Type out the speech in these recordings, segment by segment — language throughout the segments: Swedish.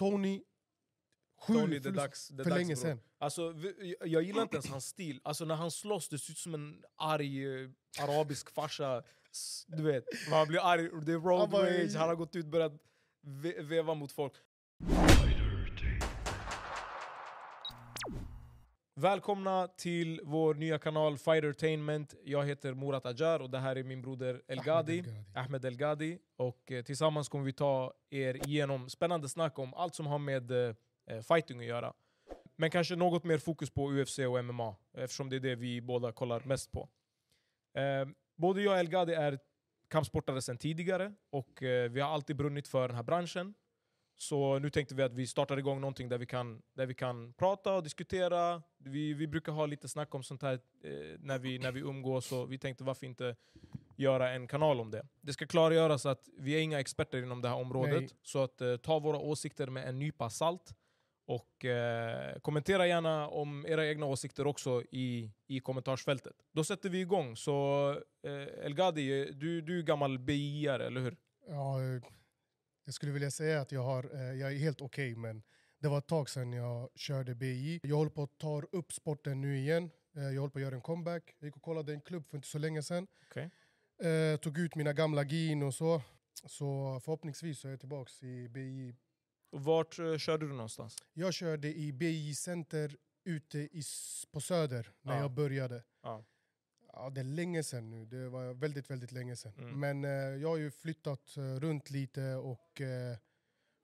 Tony, sju Tony, för dags, länge sedan. Alltså, jag- gillar inte ens hans stil. Alltså, när han slåss, det ser ut som en arg eh, arabisk farsa. Du vet, man blir arg, det är road Han rage, han har gått ut och börjat ve veva mot folk. Välkomna till vår nya kanal Fightertainment. Jag heter Murat Ajar och det här är min broder El Gadi. Ahmed El Gadi. Ahmed El. Och eh, tillsammans kommer vi ta er igenom spännande snack om allt som har med eh, eh, fighting att göra. Men kanske något mer fokus på UFC och MMA, eftersom det är det vi båda kollar mest på. Eh, både jag och El Gadi är kampsportare sedan tidigare och eh, vi har alltid brunnit för den här branschen. Så nu tänkte vi att vi startar igång någonting där vi kan, där vi kan prata och diskutera. Vi, vi brukar ha lite snack om sånt här eh, när, vi, när vi umgås, och vi tänkte varför inte göra en kanal om det. Det ska klargöras att vi är inga experter inom det här området, Nej. så att eh, ta våra åsikter med en nypa salt. Och eh, kommentera gärna om era egna åsikter också i, i kommentarsfältet. Då sätter vi igång. Så eh, El Gadi, du, du är gammal BI-are, eller hur? Ja, jag skulle vilja säga att jag, har, eh, jag är helt okej, men det var ett tag sedan jag körde BI. Jag håller på att ta upp sporten nu igen. Eh, Jag håller på att göra en comeback. Jag gick och kollade en klubb för inte så länge sedan. Okej. Eh, tog ut mina gamla gin och så. Så förhoppningsvis så är jag tillbaka i BI. Och Vart eh, körde du någonstans? Jag körde i BI Center ute i, på Söder när Ja. jag började. Ja. Ja, det är länge sedan nu. Det var väldigt, väldigt länge sedan. Mm. Men eh, jag har ju flyttat eh, runt lite och eh,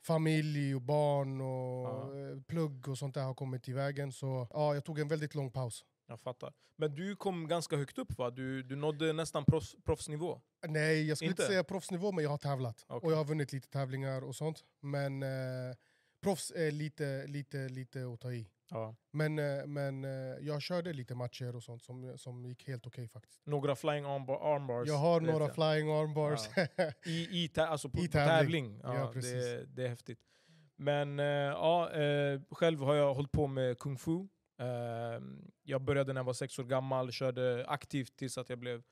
familj och barn och Ja. eh, plugg och sånt där har kommit i vägen. Så ja, jag tog en väldigt lång paus. Jag fattar. Men du kom ganska högt upp va? Du, du nådde nästan proffs, proffsnivå. Nej, jag skulle inte, Inte? säga proffsnivå, men jag har tävlat. Okej. Och jag har vunnit lite tävlingar och sånt. Men eh, proffs är lite, lite, lite att ta i. Ja. Men, eh, men eh, jag körde lite matcher och sånt som, som gick helt okej faktiskt. Några flying armbar, armbars. Jag har några jag. flying armbars. I, i, tä- alltså på, I tävling. Ja, Ja, precis. det, det är häftigt. Men eh, ja, själv har jag hållit på med kung fu. Jag började när jag var sex år gammal, körde aktivt tills att jag blev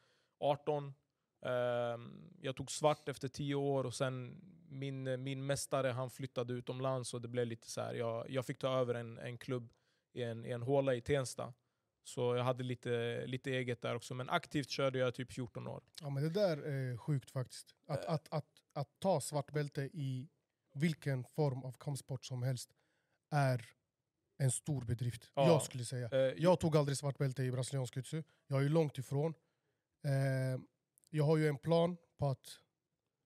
18. Eh, jag tog svart efter tio år och sen min, min mästare han flyttade utomlands och det blev lite så här. Jag, jag fick ta över en, en klubb i en, i en håla i Tensta. Så jag hade lite, lite eget där också. Men aktivt körde jag typ 14 år. Ja, men det där är sjukt faktiskt. Att, Eh. att, att, att ta svart bälte i vilken form av kampsport som helst är en stor bedrift. Ja. Jag skulle säga. Eh, Jag tog aldrig svart bälte i brasiliansk jiu Jag är långt ifrån. Eh, jag har ju en plan på att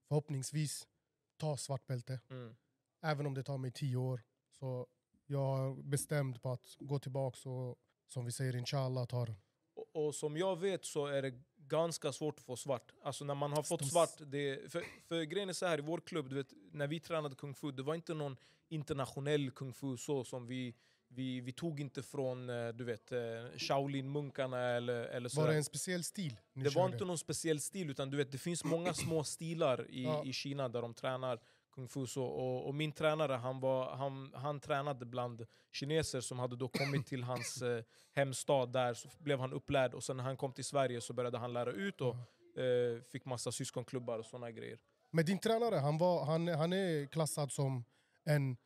förhoppningsvis ta svart bälte. mm. Även om det tar mig tio år. Så jag är bestämd på att gå tillbaka och som vi säger inshallah ta den. Och, och som jag vet så är det ganska svårt att få svart. Alltså när man har fått svart, det, för, för grejen är så här i vår klubb, du vet, när vi tränade kung fu, det var inte någon internationell kung fu så som vi, vi, vi tog inte från eh, du vet, eh, Shaolin-munkarna eller, eller så. Var det en speciell stil ni Det var körde? inte någon speciell stil, utan du vet, det finns många små stilar i, Ja. i Kina där de tränar kung fu. Så, och, och min tränare han, var, han, han tränade bland kineser som hade då kommit till hans eh, hemstad där, så blev han upplärd. Och sen när han kom till Sverige så började han lära ut och eh, fick massa syskonklubbar och såna grejer. Men din tränare, han, var, han, han är klassad som en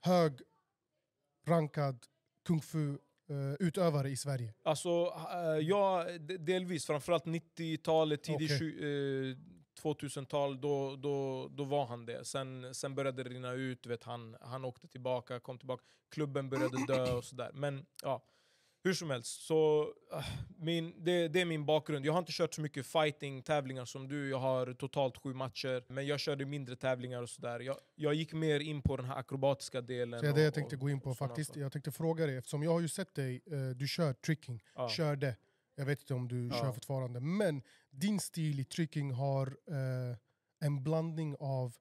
hög rankad kung fu eh, utövare i Sverige. Alltså, eh, ja, de- delvis. Framförallt 90-talet, tidigt Okej. tju- eh, 2000-tal, då, då, då var han det. Sen, sen började det rinna ut, vet, han, han åkte tillbaka, kom tillbaka. Klubben började dö och sådär. Men ja, hur som helst. Så, ah, min, det, det är min bakgrund. Jag har inte kört så mycket fighting-tävlingar som du. Jag har totalt sju matcher. Men jag körde mindre tävlingar och sådär. Jag, jag gick mer in på den här akrobatiska delen. Så det och- jag tänkte gå in på faktiskt. Jag tänkte fråga dig, eftersom jag har ju sett dig, eh, du kör tricking, Ja. körde. Jag vet inte om du Ja. kör fortfarande. Men din stil i tricking har eh, en blandning av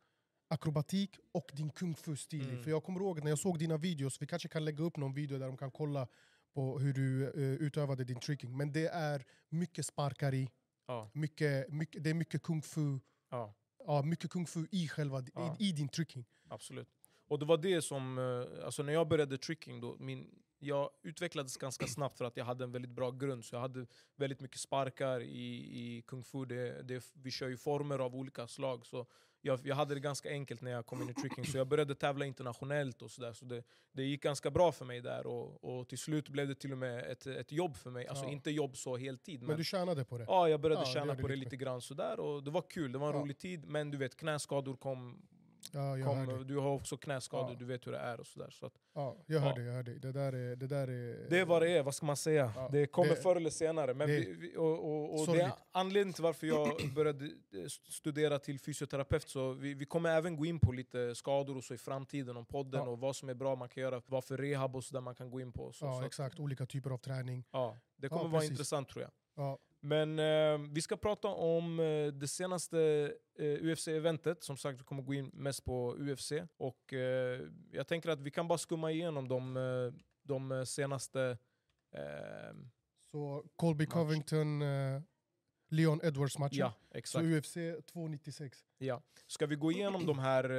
akrobatik och din kung fu-stil. Mm. För jag kommer ihåg när jag såg dina videos, vi kanske kan lägga upp någon video där de kan kolla på hur du eh, utövade din tricking. Men det är mycket sparkar i, Ja, mycket, mycket, det är mycket kung fu, ja. ja, mycket kung fu i, själva, Ja. i, i din tricking. Absolut. Och det var det som, eh, alltså när jag började tricking då, min, jag utvecklades ganska snabbt för att jag hade en väldigt bra grund. Så jag hade väldigt mycket sparkar i, i kung fu. Det, det, vi kör ju former av olika slag. Så jag, jag hade det ganska enkelt när jag kom in i tricking. Så jag började tävla internationellt och sådär. Så det, det gick ganska bra för mig där. Och, och till slut blev det till och med ett, ett jobb för mig. Alltså Ja. inte jobb så heltid. Men, Men du tjänade på det? ja, jag började Ja, det tjäna är på det lite lite grann sådär. Och det var kul, det var en Ja. rolig tid. Men du vet, knäskador kom. Ja, jag kom du har också knäskador, Ja. du vet hur det är och sådär. Så att, Ja, jag hör Ja. det, jag hör det. Det där är... Det, där är, Det är vad det är, vad ska man säga? Ja, det kommer det- förr eller senare. Men det- vi, och, och, och det är anledningen till varför jag började eh, studera till fysioterapeut. Så vi, vi kommer även gå in på lite skador och så i framtiden om podden och vad som är bra man kan göra, vad för rehab och så där man kan gå in på. Så, Ja, så exakt. Olika typer av träning. ja, det kommer vara intressant tror jag. Ja, Men eh, vi ska prata om eh, det senaste eh, UFC-eventet. Som sagt, vi kommer gå in mest på UFC. Och eh, jag tänker att vi kan bara skumma igenom de, eh, de senaste... Eh, så Colby Match. Covington, Leon Edwards-matchen. ja, så. UFC 296. Ja. Ska vi gå igenom de här eh,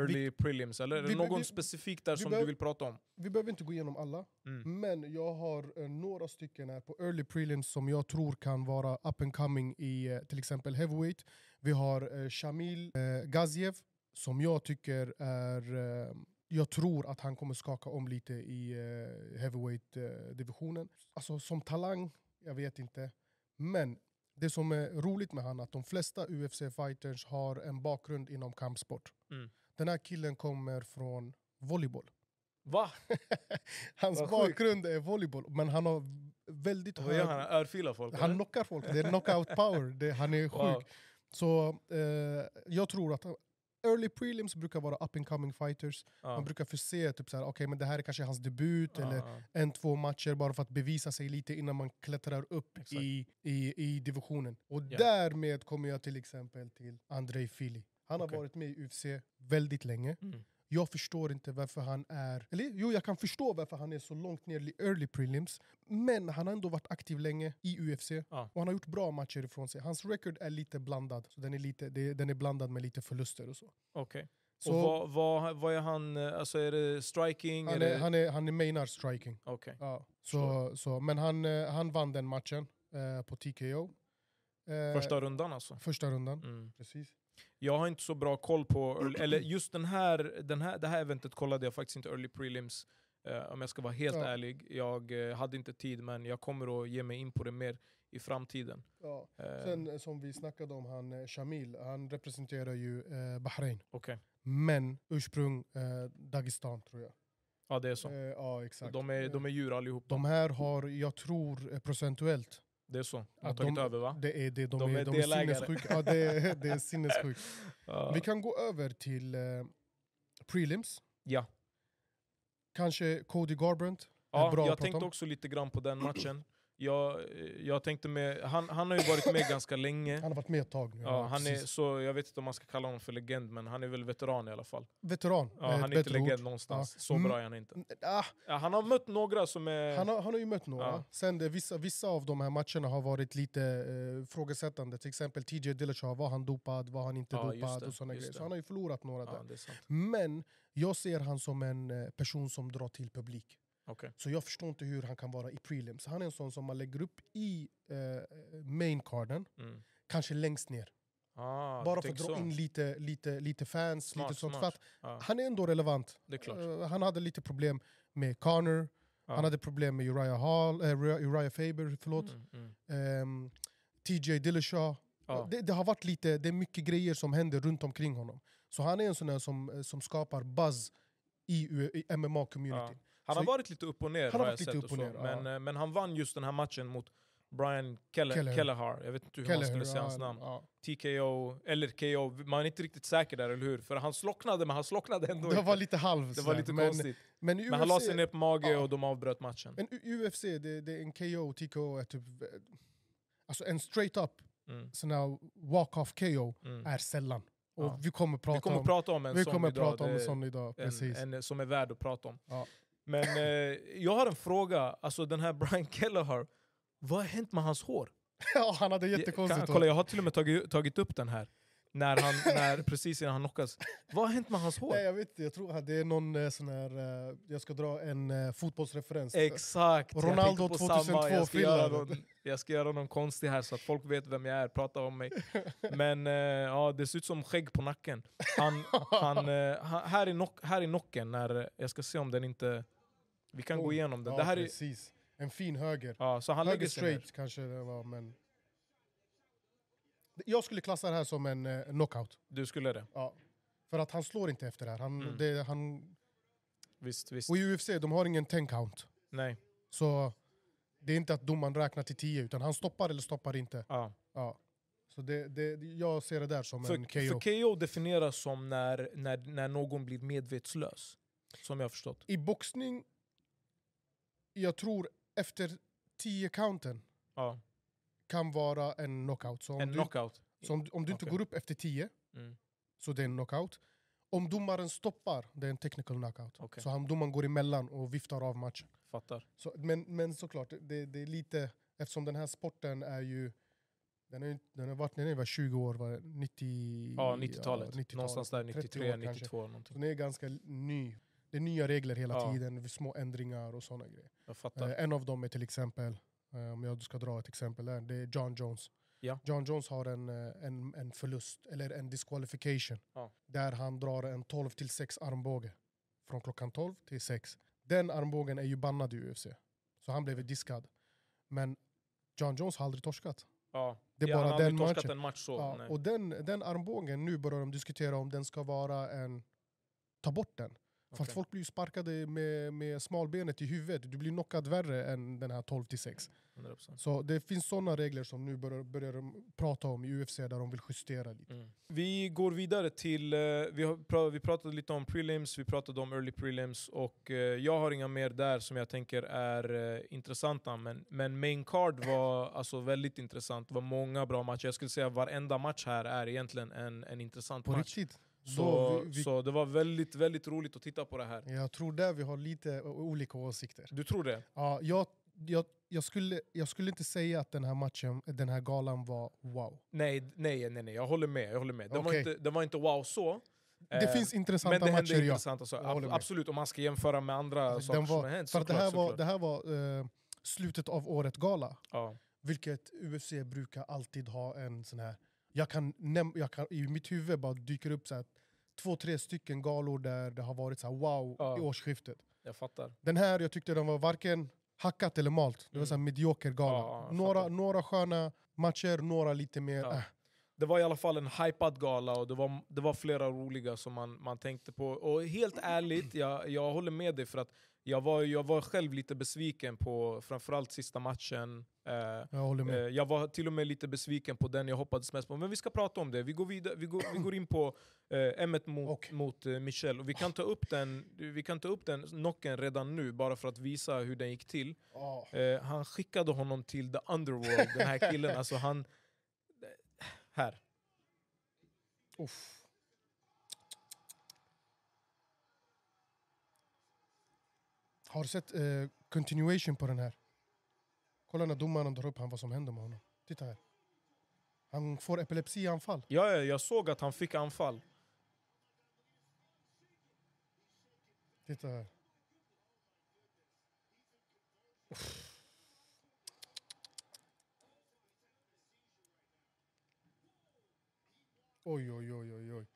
early prelims, eller är det vi- någon vi- specifik där vi som behöv- du vill prata om? Vi behöver inte gå igenom alla, Mm. men jag har eh, några stycken här på early prelims som jag tror kan vara up and coming i eh, till exempel heavyweight. Vi har Shamil Gaziev som jag tycker är... Jag tror att han kommer skaka om lite i heavyweight-divisionen. alltså som talang, jag vet inte. Men det som är roligt med han är att de flesta UFC-fighters har en bakgrund inom kampsport. Mm. Den här killen kommer från volleyboll. Va? Hans Vad bakgrund är volleyboll, men han har väldigt Vad gör hög... han? Örfilar folk? Han eller? knockar folk, det är knockout power. Det, han är sjuk. Wow. Så eh, jag tror att early prelims brukar vara up and coming fighters. Ja. Man brukar få se typ såhär, okay, men det här är kanske hans debut, Ja, eller en, två matcher bara för att bevisa sig lite innan man klättrar upp Exakt. i, i, i divisionen. Och Ja. därmed kommer jag till exempel till Andrei Fili. Han har Okej. varit med i UFC väldigt länge. Mm. Jag förstår inte varför han är... Eller jo, jag kan förstå varför han är så långt ner i early prelims. Men han har ändå varit aktiv länge i UFC. Ja. Och han har gjort bra matcher ifrån sig. Hans record är lite blandad. Så den, är lite, den är blandad med lite förluster och så. Okej. så Och vad, vad, vad är han? Alltså är det striking? han, är är, det... han, är, han är mainar striking. Okej. Ja. Så, så, men han, eh, han vann den matchen eh, på TKO. Eh, Första rundan alltså? första rundan. Mm. Precis. Jag har inte så bra koll på, early- eller just den här, den här, det här eventet kollade jag faktiskt inte early prelims. eh, om jag ska vara helt Ja. ärlig. Jag eh, hade inte tid men jag kommer att ge mig in på det mer i framtiden. Ja. Eh, Sen eh, som vi snackade om, han eh, Shamil, han representerar ju Bahrain. Okej, Men ursprung Dagestan tror jag. ja det är så. Ja, exakt. De är, de är djur allihop. De här har, jag tror procentuellt, Det är så. De har Att tagit de- över va? det är det. De, De är, är de är sinnessjuka. Ja, det, är, det är sinnessjukt. Ja. Vi kan gå över till eh, prelims. Ja, Kanske Cody Garbrandt. ja jag tänkte om. också lite grann på den matchen. Jag, eh, jag tänkte med, han, han har ju varit med ganska länge. Han har varit med ett tag nu. Ja, han är, så, jag vet inte om man ska kalla honom för legend, men han är väl veteran i alla fall. Veteran. Ja, han är inte legend ord. någonstans. Ja. Så Mm. bra är han inte. Ah, han har mött några som är... han, har, han har ju mött några. Sen det, vissa, vissa av de här matcherna har varit lite eh, frågesättande. Till exempel TJ Dillashaw, var han dopad, var han inte dopad det, och såna grejer. det. Så han har ju förlorat några där. Men jag ser han som en eh, person som drar till publik. Okej. Så jag förstår inte hur han kan vara i prelims. Han är en sån som man lägger upp i eh, maincarden, Mm. kanske längst ner. Ah, Bara för att dra så. in lite, lite, lite fans, Smart, lite sånt. smart. Ja, han är ändå relevant. Eh, han hade lite problem med Connor, Ja. han hade problem med Uriah, Hall, eh, Uriah Faber, förlåt. Mm, mm. Ehm, TJ Dillashaw. Ja. Det, det har varit lite, det är mycket grejer som händer runt omkring honom. Så han är en sån som, eh, som skapar buzz i, i MMA-communityn. Han Så- har varit lite upp och ner Han har varit lite sett. upp och och så. ner, ja. men, eh, men han vann just den här matchen mot Brian Keller, Kelleher. Kelleher. Jag vet inte hur man skulle säga hans namn. ja. TKO, eller KO. Man är inte riktigt säker där, eller hur? För han slocknade, men han slocknade ändå Det var lite halv det var lite men, konstigt. Men, i Men han la UFC sig ner på mage ja. och de avbröt matchen. Men UFC, det, det är en KO, TKO är typ... Alltså en straight up Mm, sån här walk-off KO mm. är sällan. Och Ja. vi kommer prata Vi kommer om, prata om en vi sån kommer idag. prata om Det en är sån idag. Precis. en, en som är värd att prata om. Ja. Men eh, jag har en fråga. Alltså den här Brian Kelleher, vad har hänt med hans hår? ja, han hade jättekonstigt hår. kolla, jag har till och med tagit, tagit upp den här. När han, när, precis innan han knockas. Vad har hänt med hans hår? Nej, jag vet inte, jag tror att det är någon eh, sån här... eh, jag ska dra en eh, fotbollsreferens. Exakt! Ronaldo tänkte på samma. Jag ska, 2002 göra filmen. någon, jag ska göra någon konstig här så att folk vet vem jag är, prata om mig. Men eh, ja, det ser ut som skägg på nacken. Han, han, eh, här, i nock, här i nocken, när, jag ska se om den inte... Vi kan gå Oj, igenom den. Ja, det här är, precis. En fin höger. ja, så han höger straight kanske det var, men... Jag skulle klassa det här som en eh, knockout. Du skulle det? Ja. För att han slår inte efter det här. Han, Mm. det, han, Visst, visst. och i UFC de har ingen 10 count. Nej. Så det är inte att domaren räknar till 10, utan han stoppar eller stoppar inte. Ja. Ja. Så det, det, jag ser det där som För, en för KO. KO definieras som när, när, när någon blir medvetslös. Som jag har förstått. I boxning, jag tror efter 10 counten Ja. kan vara en knockout. Så om En du, knockout. så om, om du inte går upp efter 10, Mm. så det är en knockout. Om domaren stoppar, det är en technical knockout. Okej. Så han, domaren går emellan och viftar av matchen. Fattar. Så, men, men såklart, det, det är lite... Eftersom den här sporten är ju... Den, är, ju- den har varit den är väl 20 år, var det 90... Ja, 90-talet. 90-talet. Någonstans där, 30 93, år kanske. 92 Så någonting. den är ganska ny. Det är nya regler hela Ja. tiden, små ändringar och sådana grejer. Eh, en av dem är till exempel, eh, om jag ska dra ett exempel där, det är John Jones. Ja. John Jones har en, eh, en, en förlust, eller en disqualification, Ja. där han drar en 12 till 6 armbåge. Från klockan 12 till 6. Den armbågen är ju bannad i UFC. Så han blev diskad. Men John Jones har aldrig torskat. Ja. Det är ja, bara den matchen. en match så. Och den, den armbågen, nu börjar de diskutera om den ska vara en... Ta bort den. För att Okej. folk blir ju sparkade med, med smalbenet i huvudet. Du blir knockad värre än den här 12 till 6. 100%. Så det finns sådana regler som nu börjar, börjar prata om i UFC där de vill justera lite. Mm. Vi går vidare till, eh, vi, har, pra- vi pratade lite om prelims, vi pratade om early prelims och eh, jag har inga mer där som jag tänker är eh, intressanta. Men, men main card var alltså väldigt intressant, det var många bra matcher. Jag skulle säga att varenda match här är egentligen en, en intressant På match. riktigt. Så, vi, vi, så det var väldigt, väldigt roligt att titta på det här. jag tror där vi har lite olika åsikter. Du tror det? Ja, jag, jag, jag, skulle, jag skulle inte säga att den här matchen, den här galan var wow. Nej, nej, nej, nej. jag håller med. Jag håller med. Den, var, Okej. inte, den var inte wow så. Det Eh, finns men intressanta det matcher, ja. intressanta saker. Jag håller Ab-. Absolut, om man ska jämföra med andra Alltså, saker den som var- har hänt. För att det såklart, här var, såklart. det här var eh, slutet av året-gala. Ja. Vilket UFC brukar alltid ha en sån här... Jag kan, jag kan, I mitt huvud bara dyker upp så här, två, tre stycken galor där det har varit så här wow Ja. i årsskiftet. Jag fattar. Den här, jag tyckte den var varken hackat eller malt. Det var Mm. så här medioker gala. Ja, några, fattar. några sköna matcher, några lite mer... Ja. Äh. Det var i alla fall en hypad gala och det var, det var flera roliga som man, man tänkte på. Och helt ärligt, jag, jag håller med dig för att jag var, jag var själv lite besviken på framförallt sista matchen. Eh, Jag eh, jag var till och med lite besviken på den jag hoppades mest på. Men vi ska prata om det. Vi går, vidare, vi går, vi går in på eh, Emmet mot, Och. mot eh, Michel. Och vi kan ta upp den, vi kan ta upp den knocken redan nu bara för att visa hur den gick till. Eh, han skickade honom till the underworld, den här killen. Alltså han... Här. Uff. Har du sett eh, continuation på den här? Kolla när domaren drar upp han vad som händer med honom. Titta här. Han får epilepsianfall. Ja, ja, jag såg att han fick anfall. Titta här. Oj, oj, oj, oj, oj.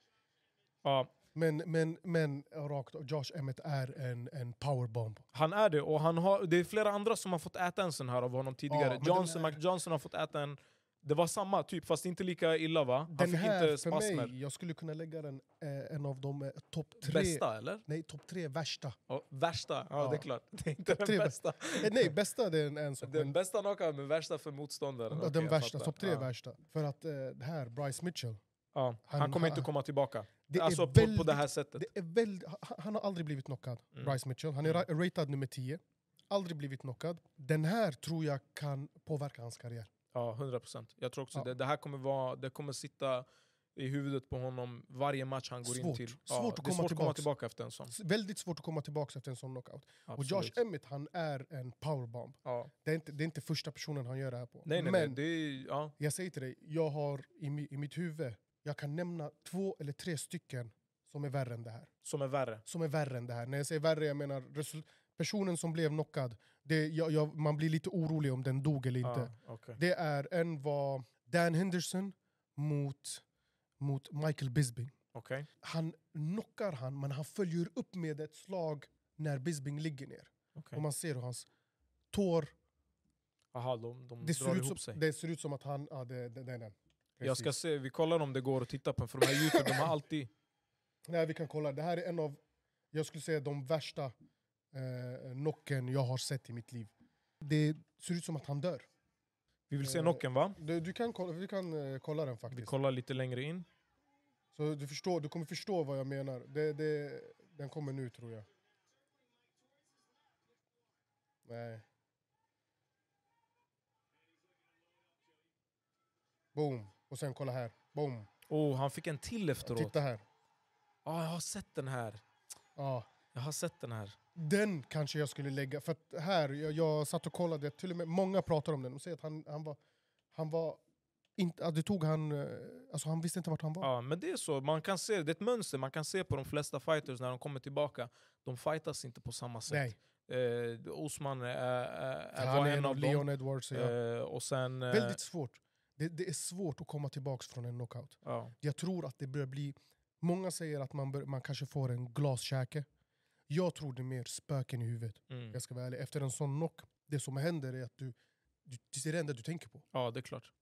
Ja, Men, men, men rakt Josh Emmett är en, en powerbomb. han är det, och han har, det är flera andra som har fått äta en sån här av honom tidigare. den Johnson, är- Mac Johnson har fått äta en... Det var samma typ, fast inte lika illa va? Han Den fick här, inte för spasmer. mig, jag skulle kunna lägga den eh, en av de eh, topp tre, Bästa eller? nej, top tre värsta. Ja, värsta? Ja, Ja. det är klart. Det är inte Topp den bästa. Eh, nej, bästa det är en, en sak. Den men bästa knockout, men värsta för motståndaren. den jag värsta, topp tre ja. värsta. För att eh, här, Bryce Mitchell, Ja. Han, Han- kommer inte komma tillbaka. det alltså på, på väldigt, det här sättet. det är väldigt, han, har aldrig blivit knockad, Mm. Bryce Mitchell. Han är ra- ratad nummer 10. Aldrig blivit knockad. Den här tror jag kan påverka hans karriär. Ja, 100 procent. Jag tror också Ja. det. Det här kommer, vara, det kommer sitta i huvudet på honom varje match han går in Svårt. till. Svårt ja, att det är komma svårt att komma tillbaka efter en sån. Väldigt svårt att komma tillbaka efter en sån knockout. Och Absolut. Josh Emmett, han är en powerbomb. ja. Det är, inte, det är inte första personen han gör det här på. Nej, nej, Men nej. Det är, ja. jag säger till dig, jag har i, i mitt huvud, Jag kan nämna två eller tre stycken som är värre än det här. Som är värre. Som är värre än det här. När jag säger värre, jag menar personen som blev knockad. Det, jag, jag, man blir lite orolig om den dog eller inte. Ah, okej. Det är en var Dan Henderson mot, mot Michael Bisping. Okej. Han knockar han, men han följer upp med ett slag när Bisping ligger ner. okej. Och man ser hur hans tår... Aha, de, de Det drar ser, ut ihop som, sig. det ser ut som att han... Ja, det, det, det är Jag ska se, vi kollar om det går att titta på den, för de här Youtube, de har alltid... Nej, vi kan kolla. Det här är en av, jag skulle säga, de värsta eh, knocken jag har sett i mitt liv. Det ser ut som att han dör. Vi vill se Eh, knocken va? Du, du kan, kolla, vi kan eh, kolla den Vi faktiskt. kollar lite längre in. Så du, förstår, du kommer förstå vad jag menar. Det, det, den kommer nu tror jag. Nej. Boom. Och sen kolla här. Boom. Oh, han fick en till efteråt. Titta här. Ah, jag har sett den här. Ja. Jag har sett den här. Den kanske jag skulle lägga, för att här, jag, jag satt och kollade, till och med många pratar om den, de säger att han, han var, han var inte, det tog han, eh, alltså han visste inte vart han var. Ja, men det är så. Man kan se, det är ett mönster man kan se på de flesta fighters när de kommer tillbaka. De fightas inte på samma sätt. Nej, Eh, Osman är, han var är en av dem. Leon Edwards. Ja. Eh, och sen... eh, Väldigt svårt. Det, det är svårt att komma tillbaka från en knockout. ja. Jag tror att det börjar bli, många säger att man, bör, man kanske får en glaskäke. Jag tror det är mer spöken i huvudet. Mm. Jag ska vara ärlig. Efter en sån knock, det som händer är att du, du det är det enda du tänker på. ja, det är klart.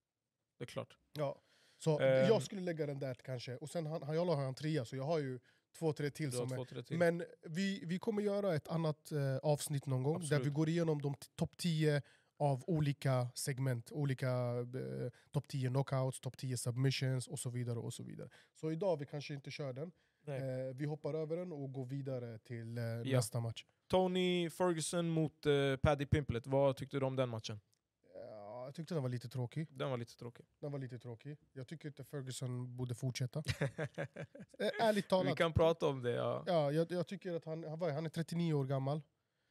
Det är klart. Ja. Så Ehm. jag skulle lägga den där kanske. Och sen han, han, jag la han trea, så jag har ju två, tre till. Som två, tre till. men vi, vi kommer göra ett annat eh, avsnitt någon gång där Absolut. vi går igenom de topp 10 av olika segment. Olika eh, topp 10 knockouts, topp 10 submissions och så vidare. och Så vidare. Så idag vi kanske inte kör den. Eh, vi hoppar över den och går vidare till eh, nästa match. Tony Ferguson mot uh, Paddy Pimplet. Vad tyckte du om den matchen? Ja, jag tyckte den var lite tråkig. Den var lite tråkig. Den var lite tråkig. Jag tycker inte Ferguson borde fortsätta. Eh, ärligt talat. Vi kan prata om det. Ja, Ja, jag, jag tycker att han, han, var, han är 39 år gammal.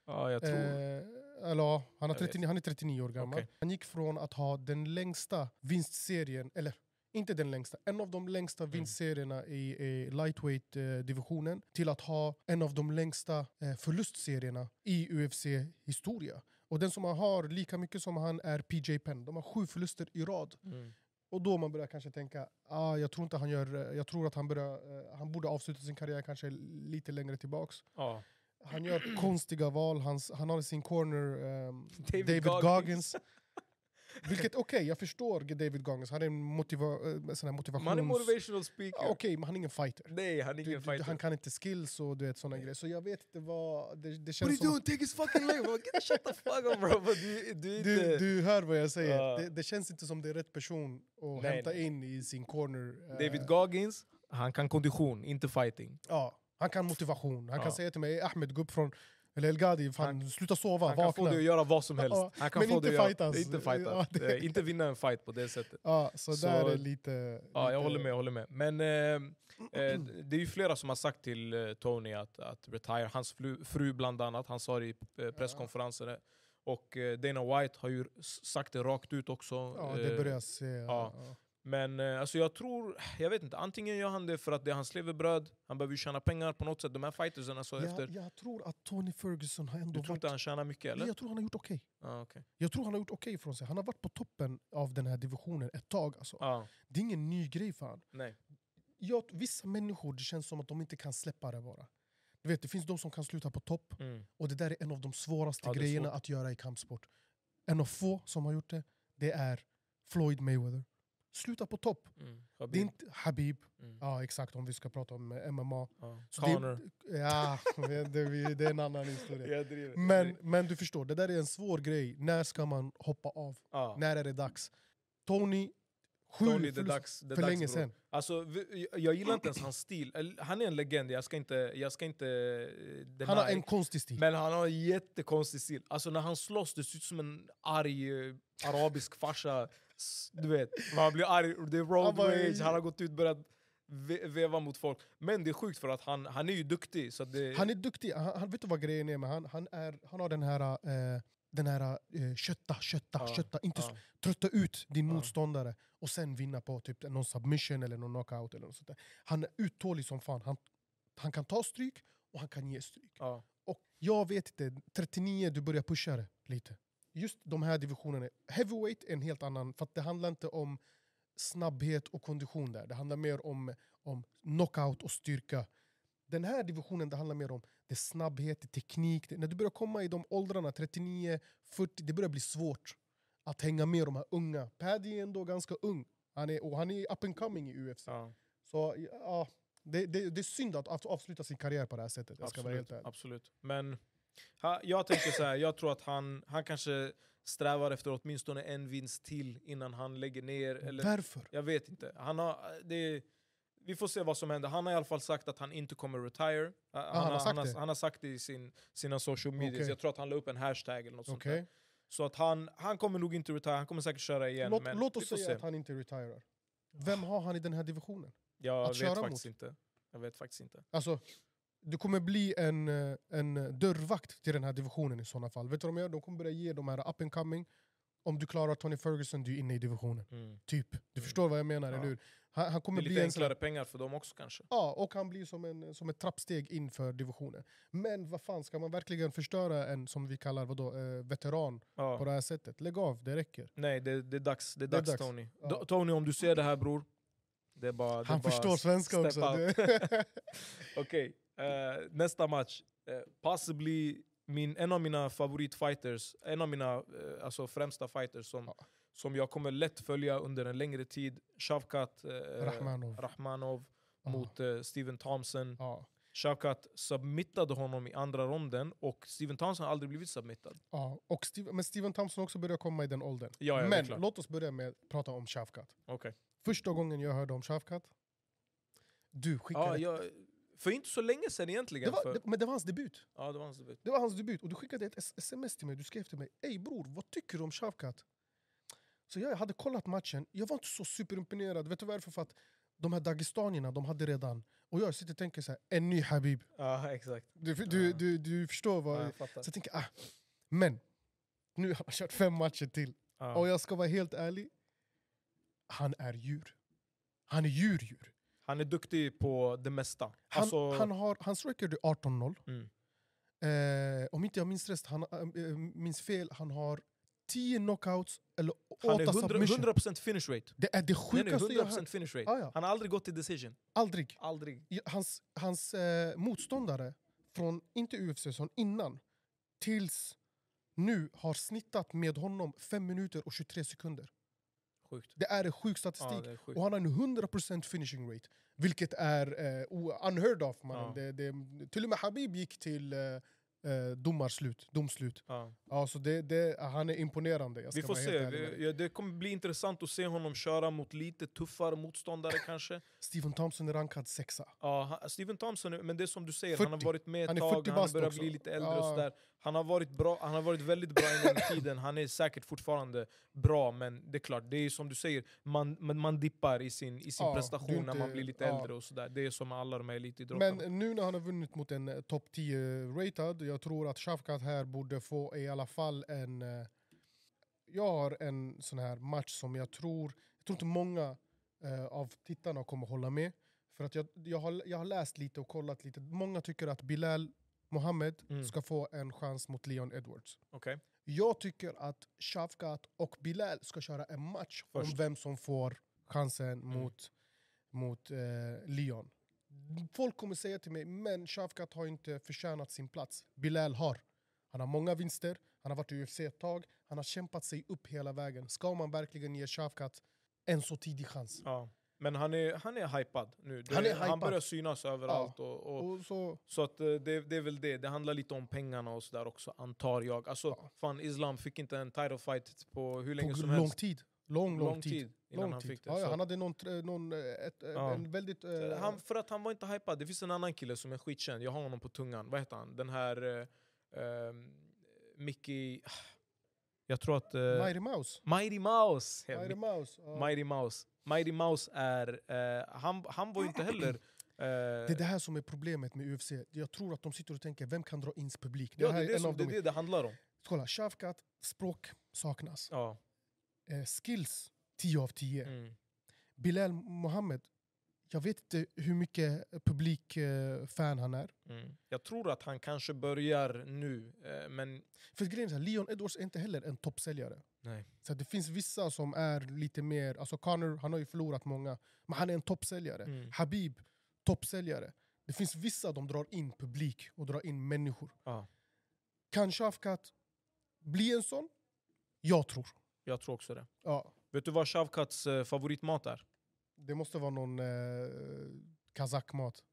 ja jag tror... Eh, eller ja, han, har Jag vet. 39, han är 39 år gammal. Okej. Han gick från att ha den längsta vinstserien, eller inte den längsta, en av de längsta Mm. vinstserierna i, i lightweight-divisionen till att ha en av de längsta eh, förlustserierna i UFC-historia. Och den som har lika mycket som han är PJ Penn. De har sju förluster i rad. Mm. Och då man börjar kanske tänka, ah, jag tror inte han gör, jag tror att han, börjar, eh, han borde avsluta sin karriär kanske lite längre tillbaks. Ja. Han gör konstiga val, Hans, han har i sin corner ehm, David David, Goggins. Goggins. Vilket okej, jag förstår David Goggins, han är en motiva eh, sån här motivations... Man är motivational speaker. Okej, men han är ingen fighter. Nej, han är Du, ingen du, fighter. han kan inte skills och du vet såna grejer. Så jag vet inte vad... Det, det What are känns you doing? Take his fucking leg! Get shut the fuck up bro! Du, du, Du, du hör vad jag säger. Ja. Det, det känns inte som det är rätt person att Nej, hämta in i sin corner. eh, David Goggins, han kan kondition, inte fighting. Ja, han kan motivation. Han Ja. kan säga till mig Ahmed, gå upp från... Eller El Gadi, fan, sluta sova, Han kan vakna. få dig att göra vad som helst. Ja, Han kan men få inte dig fightas. Inte, fightas. Ja, det- Nej, inte vinna en fight på det sättet. Ja, så, Så- där är lite... Ja, jag lite- håller med. Jag håller med. Men eh, eh, det är ju flera som har sagt till eh, Tony att, att retire. Hans fru, fru bland annat, han sa det i eh, presskonferenser. Och eh, Dana White har ju sagt det rakt ut också. Ja, det Eh, börjar jag se. ja. Ja. Men eh, alltså jag tror, jag vet inte, antingen gör han det för att det är hans levebröd, han behöver tjäna pengar på något sätt. De här fightersarna så efter... Jag, jag tror att Tony Ferguson har ändå Du tror varit... inte han tjänar mycket eller? Jag tror han har gjort okej. Ah, okej. Jag tror han har gjort okej från sig. Han har varit på toppen av den här divisionen ett tag. Alltså. Ja, Det är ingen ny grej för han. nej. Jag, vissa människor, det känns som att de inte kan släppa det bara. Du vet, det finns de som kan sluta på topp. Mm. Och det där är en av de svåraste Ja, grejerna svårt. att göra i kampsport. En av få som har gjort det, det är Floyd Mayweather. Sluta på topp. Mm. Det är Habib. inte Habib, Mm. ja exakt om vi ska prata om eh, MMA. Ja. Så det Connor. Ja, det, det, är en annan historia. Jag driver. Men, men du förstår, det där är en svår grej. När ska man hoppa av? Ja. När är det dags? Tony, sju Tony, förlust- dags. För dags, länge sedan. Alltså, jag, gillar inte ens hans stil. Han är en legend, jag ska inte... Jag ska inte eh. Han har en konstig stil. Men han har en jättekonstig stil. Alltså när han slåss, det ser ut som en arg eh, arabisk farsa. Du vet, han blir arg, det är road rage, han har gått ut och börjat ve veva mot folk. Men det är sjukt för att han, han är ju duktig. Så det, Han är duktig, han, han vet du vad grejen är med han? Han, är, han har den här, eh, den här eh, kötta, kötta, Ja, kötta. Inte Ja. trötta ut din Ja. motståndare och sen vinna på typ någon submission eller någon knockout. Eller något sånt där. Han är uthållig som fan. Han, han kan ta stryk och han kan ge stryk. Ja. Och jag vet inte, 39, du börjar pusha det lite. Just de här divisionerna. Heavyweight är en helt annan, för det handlar inte om snabbhet och kondition där. Det handlar mer om, om knockout och styrka. Den här divisionen det handlar mer om det snabbhet, det teknik. Det, när du börjar komma i de åldrarna, 39, 40, det börjar bli svårt att hänga med de här unga. Paddy är ändå ganska ung. Han är, och han är up and coming i UFC. Ja. Så ja, det, det, det är synd att av- avsluta sin karriär på det här sättet. Jag ska vara helt Absolut, ärlig. absolut. Men ha, jag tänker så här, jag tror att han, han kanske strävar efter åtminstone en vinst till innan han lägger ner. Eller, Varför? jag vet inte. Han har, det, vi får se vad som händer. Han har i alla fall sagt att han inte kommer retire. Han, Ah, han har sagt han, har, han har sagt det i sin, sina social medias. Okej. Jag tror att han la upp en hashtag eller något sånt Okej. där. Så att han, han kommer nog inte retire, han kommer säkert köra igen. Låt, men låt oss säga se. att han inte retirar. Vem har han i den här divisionen? Jag att vet faktiskt mot. inte. Jag vet faktiskt inte. Alltså, du kommer bli en, eh, en dörrvakt till den här divisionen i sådana fall. Vet du vad de gör? De kommer börja ge de här up and coming. Om du klarar Tony Ferguson, du är inne i divisionen. Mm. Typ. Du förstår vad jag menar, Ja. eller hur? Han, han Det kommer är bli lite en sån enklare pengar för dem också kanske. Ja, och han blir som, en, som ett trappsteg inför divisionen. Men vad fan, ska man verkligen förstöra en, som vi kallar vadå, eh, veteran Ja. på det här sättet? Lägg av, det räcker. Nej, det, det är dags, det är Det är dags, dags. Tony. Ja. Tony, om du ser det här bror. Det är bara, det är Han bara förstår svenska också. up. Det- Eh, nästa match. Uh, possibly min, en av mina favoritfighters, en av mina eh, alltså främsta fighters som, Ja. som jag kommer lätt följa under en längre tid. Shavkat eh, Rahmanov. Rahmanov Ja. mot Steven Thompson. Ja. Shavkat submittade honom i andra ronden och Steven Thompson har aldrig blivit submittad. Ja, och Steve, men Steven Thompson också börjar komma i den åldern. Ja, ja, men låt oss börja med att prata om Shavkat. Okej. Första gången jag hörde om Shavkat, du skickade... Ja, jag, för inte så länge sedan egentligen. det var, för, men det var hans debut. ja, det var hans debut. Det var hans debut och du skickade ett sms till mig. Du skrev till mig Ey bror, vad tycker du om Shavkat? Så jag hade kollat matchen, jag var inte så superimponerad. Vet du varför? För att de här dagestanierna, de hade redan... Och jag sitter och tänker så här, en ny Habib. Ja, exakt. Du, du, Ja. du, du förstår vad... Ja, jag fattar. Så jag tänker, ah. Men, nu har han kört fem matcher till. Ja. Och jag ska vara helt ärlig, han är djur. Han är djur-djur. Han är duktig på det mesta. Han, Alltså, han har, hans record är 18-0. mm. Eh, om inte jag minns, rest, han, eh, minns fel, han har 10 knockouts eller han 8 är 100%, submission. 100% finish rate. Det är det Nej, nej, sjukaste 100% hört. finish rate. Ah, ja. Han har aldrig gått till decision. Aldrig. Aldrig. Hans, hans eh, motståndare från, inte UFC, som innan, tills nu har snittat med honom 5 minuter och 23 sekunder. Sjukt. Det är en sjuk Ja, statistik. det är sjukt. och han har en 100% finishing rate. Vilket är eh, unheard of. Man. Ja. Det, det, till och med Habib gick till eh, eh, domarslut, domslut. Ja. Ja, så det, det, han är imponerande. Vi får se. ja, Det kommer bli intressant att se honom köra mot lite tuffare motståndare kanske. Steven Thompson är rankad sexa. Ja, han- Steven Thompson, men det är som du säger, han har 40. varit med Han ett är tag, 40 han börjar också. bli lite äldre och Ja. sådär. Han har, varit bra, han har varit väldigt bra en gång i tiden, han är säkert fortfarande bra, men det är klart, det är som du säger, man, man dippar i sin, i sin Ja, prestation är när inte- man blir lite ja. äldre och sådär. Det är som med alla de här elitidrottarna. Men nu när han har vunnit mot en eh, topp 10 ratad, jag tror att Shavkat här borde få i alla fall en... eh, Jag har en sån här match som jag tror, jag tror inte många eh, av tittarna kommer hålla med. För att jag, jag, har, jag har läst lite och kollat lite. Många tycker att Bilal Mohammed Mm. ska få en chans mot Leon Edwards. Okej. Jag tycker att Shavkat och Bilal ska köra en match Först. om vem som får chansen Mm. mot, mot eh, Leon. Folk kommer säga till mig, men Shavkat har inte förtjänat sin plats. Bilal har. Han har många vinster, han har varit i UFC ett tag, han har kämpat sig upp hela vägen. Ska man verkligen ge Shavkat en så tidig chans? Ja. Men han är, han är hypad nu. Det, Han är han börjar synas överallt. Och, och, Och så, så att, eh, det, det är väl det, det handlar lite om pengarna och sådär också, antar jag. Alltså, Ja. fan, Islam fick inte en title fight på hur länge på som lång helst. tid. Lång, lång, Lång tid. tid innan Lång han fick det. Ja, ja, han hade någon, tr- någon, eh, ett, eh, Ja. en väldigt... eh, han, för att han var inte hypad. Det finns en annan kille som är skitkänd, jag har honom på tungan. Vad heter han? Den här... Uh, Mickey... Jag tror att... Uh, Mighty Mouse. Mighty Mouse! Ja, Mighty Mouse. ja. Mighty Mouse. Mighty Mouse är... eh, han, han var ju inte heller Eh, Det är det här som är problemet med UFC. Jag tror att de sitter och tänker, vem kan dra in publik? ja, det är det som det, är det det handlar om. Kolla, Shavkat, språk saknas. Ja. Eh, skills, 10 av 10. Mm. Bilal Mohammed, jag vet inte hur mycket publikfan eh, han är. Mm. Jag tror att han kanske börjar nu, eh, men För grejen är Leon Edwards är inte heller en toppsäljare. nej. Så det finns vissa som är lite mer, alltså Conor han har ju förlorat många, men han är en toppsäljare. Mm. Habib, toppsäljare. Det finns vissa de drar in publik och drar in människor. Ja. Kan Shavkat bli en sån? Jag tror. Jag tror också det. Ja, Vet du vad Shavkats eh, favoritmat är? Det måste vara någon eh, kazakmat.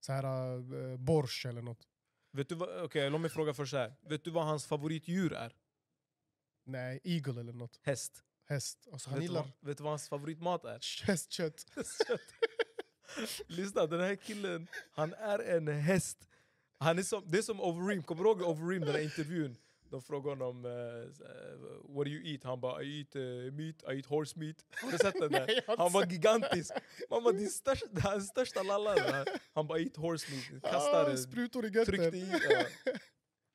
Så här eh, borsch eller något. Vet du vad, okej, låt mig fråga först här. Vet du vad hans favoritdjur är? Nej, eagle eller något. Häst. Häst. Alltså, han vet, du gillar vad, vet du vad hans favoritmat är? hästkött. Lyssna, den här killen, han är en häst. Han är som, det är som Overeem, kommer du ihåg Overeem, den här intervjun? De frågar honom uh, “What do you eat?” Han bara “I eat uh, meat, I eat horse meat”. Har du sett den där? Han var gigantisk. Man bara, din största, hans största lallare. Han bara “I eat horse meat”. Kastar ah, sprutor i götten. tryckte i. Ja.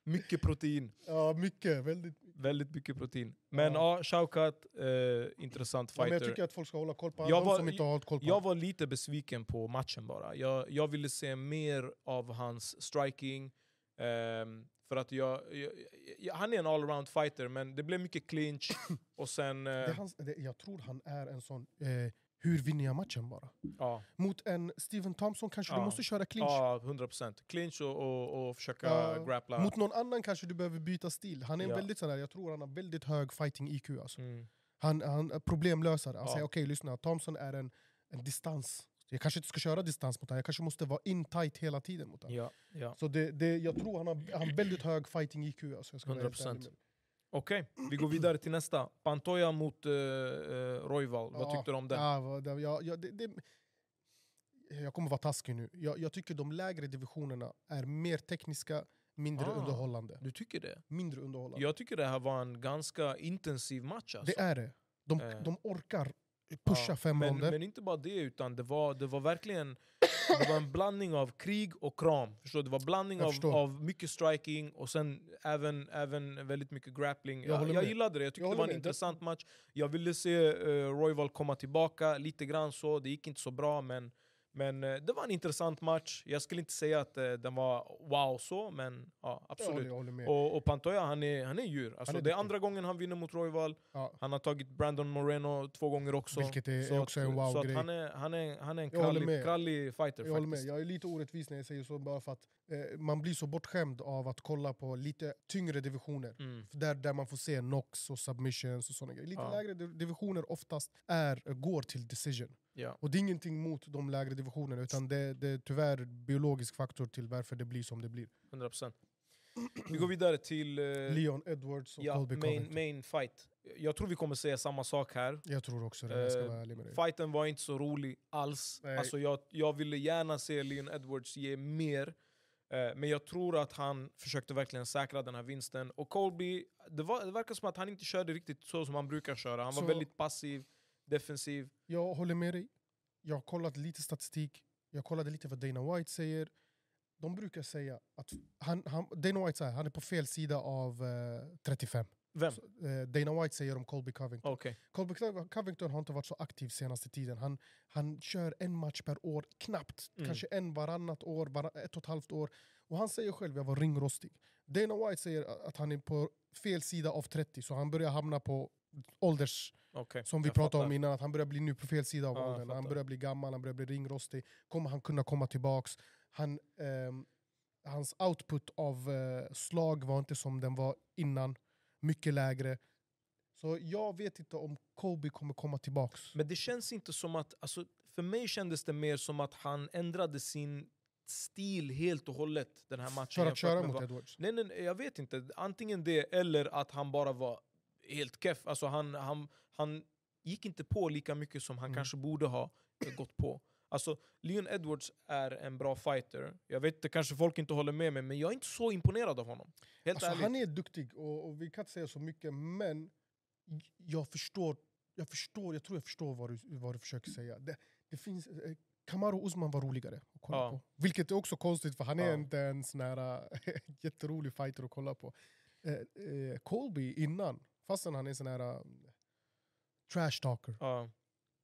Mycket protein. Ja, mycket. Väldigt. Väldigt mycket protein. Men Ja. ja, Shaukat, eh, intressant Ja, fighter. jag tycker att folk ska hålla koll på Jag var- som inte har koll på Jag var lite besviken på matchen bara. Jag, jag ville se mer av hans striking. ehm, för att jag, jag, jag, han är en allround fighter, men det blev mycket clinch. och sen... Eh, hans, det, jag tror han är en sån, eh, hur vinner jag matchen bara? ja, Mot en Steven Thompson kanske Ja. du måste köra clinch. ja, 100%. Clinch och, och, och försöka Ja, grappla. Mot någon annan kanske du behöver byta stil. Han är en väldigt sån där, jag tror han har väldigt hög fighting IQ. Alltså. Mm. Han, han är problemlösare. Han säger okej lyssna, Thompson är en, en distans. Jag kanske inte ska köra distans mot honom, jag kanske måste vara in tight hela tiden mot honom. Ja, ja. Så det, det, jag tror han har, han har väldigt hög fighting IQ. Alltså, jag ska vara helt 100%. ärlig med dig. Okej, vi går vidare till nästa. Pantoja mot uh, Royval. Vad Ja, tyckte du om den? Ja, ja, ja, det, det, jag kommer vara taskig nu. Jag, jag tycker de lägre divisionerna är mer tekniska, mindre Ah. underhållande. Du tycker det? Mindre underhållande. Jag tycker det här var en ganska intensiv match. Alltså. Det är det. De, Eh. de orkar pusha Ja, fem men, ronder. men inte bara det, utan det var, det var verkligen det var en blandning av krig och kram. Förstår? Det var blandning av, av mycket striking och sen även, även väldigt mycket grappling. Jag Jag, jag, gillade det, jag tyckte Jag det var en med. Intressant match. Jag ville se uh, Royval komma tillbaka lite grann så, det gick inte så bra men, men eh, det var en intressant match. Jag skulle inte säga att eh, den var wow så, men ja, jag, håller, absolut. jag håller. Och, och Pantoja han är, han är djur. Alltså, är det är andra gången han vinner mot Royval. ja. Han har tagit Brandon Moreno två gånger också. Vilket är- så också att, en att wow-grej. han, är, han, är, han är en krallig, krallig fighter Jag faktiskt. Jag är lite orättvis när jag säger så, bara för att eh, man blir så bortskämd av att kolla på lite tyngre divisioner. Mm. Där, där man får se knocks och submissions och såna grejer. Lite Ja. lägre div- divisioner oftast är, går till decision. Ja. Och det är ingenting mot de lägre divisionerna, utan det, det är tyvärr biologisk faktor till varför det blir som det blir. 100%. Vi går vidare till eh, Leon Edwards och ja, Colby main, Covington. main fight. Jag tror vi kommer säga samma sak här. Jag tror också det, jag ska Eh, vara ärlig med dig. Fighten var inte så rolig alls. Nej. Alltså jag, jag ville gärna se Leon Edwards ge mer. Eh, men jag tror att han försökte verkligen säkra den här vinsten. Och Colby, det, var, det verkar som att han inte körde riktigt så som han brukar köra. Han Så- var väldigt passiv, defensiv. Jag håller med dig. Jag har kollat lite statistik, jag kollade lite vad Dana White säger. De brukar säga att han, han, Dana White säger han är på fel sida av eh, 35. Vem? Så, eh, Dana White säger om Colby Covington. Okej. Colby Cov- Covington har inte varit så aktiv senaste tiden. Han, han kör en match per år, knappt. Mm. Kanske en varannat år, var, ett och ett halvt år. Och han säger själv jag var ringrostig. Dana White säger att han är på fel sida av 30, så han börjar hamna på ålders... Okej, Som vi jag pratade fattar. om innan, att han börjar bli nu på fel sida av åldern. Han börjar bli gammal, han börjar bli ringrostig. Kommer han kunna komma tillbaks? Han, ehm, hans output av eh, slag var inte som den var innan. Mycket lägre. Så jag vet inte om Kobe kommer komma tillbaks. Men det känns inte som att, alltså, för mig kändes det mer som att han ändrade sin stil helt och hållet den här matchen. För att köra mot vad- Edwards. Nej, nej, jag vet inte. Antingen det eller att han bara var helt keff. Alltså han, han, han gick inte på lika mycket som han Mm. kanske borde ha eh, gått på. Alltså, Leon Edwards är en bra fighter. Jag vet inte, kanske folk inte håller med mig, men jag är inte så imponerad av honom. Helt Alltså, ärligt. han är duktig och, och vi kan inte säga så mycket, men jag förstår, jag förstår, jag tror jag förstår vad du, vad du försöker säga. Det, det finns, eh, Kamaru Usman var roligare att kolla Ja. på. Vilket är också konstigt för han är Ja. inte en sån här äh, jätterolig fighter att kolla på. Eh, eh, Colby innan, fastän han är sån här äh, trash talker. Ja.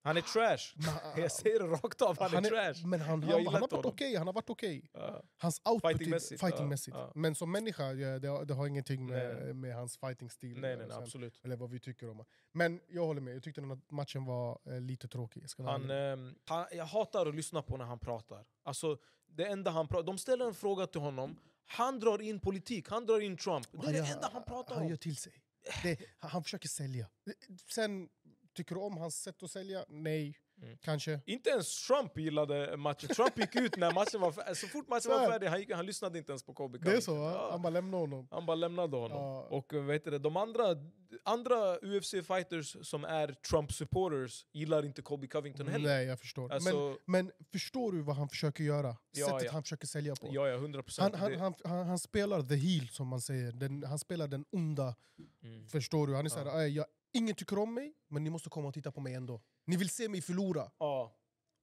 Han är trash. Men, Jag säger det rakt av, han, är, trash. Men han, han, gillar han har varit okej, honom. han har varit okej. Ja. Hans output Fightingmässigt, fightingmässigt. ja, ja. Men som människa, det, har- det har ingenting med, Nej. med hans fighting-stil Nej, eh, nej, nej, absolut. eller vad vi tycker om Men jag håller med, jag tyckte den här matchen var eh, lite tråkig. Jag, Han, ehm, han, jag hatar att lyssna på när han pratar. Alltså, det enda han pratar, de ställer en fråga till honom, han drar in politik, han drar in Trump. Det är det enda han pratar han om. gör till sig. Det, han, han försöker sälja. Sen, tycker du om hans sätt att sälja? Nej, Mm. kanske. Inte ens Trump gillade matchen. Trump gick ut när matchen var. Så fort matchen var färdig, han, gick, han lyssnade inte ens på Kobe Det är så? Ja. Han bara lämnar honom. Han bara lämnade honom. Ja. Och eh, vet du, de andra, andra UFC-fighters som är Trump-supporters gillar inte Kobe Covington heller. Nej, jag förstår. Men, Alltså, men förstår du vad han försöker göra? Ja, Sättet han försöker sälja på. ja, ja, 100 Han, procent. han, han, han, han spelar the heel som man säger, den, han spelar den onda, Mm. förstår du? Han är Ja. såhär, "Ey, jag, ingen tycker om mig, men ni måste komma och titta på mig ändå. Ni vill se mig förlora. Ja.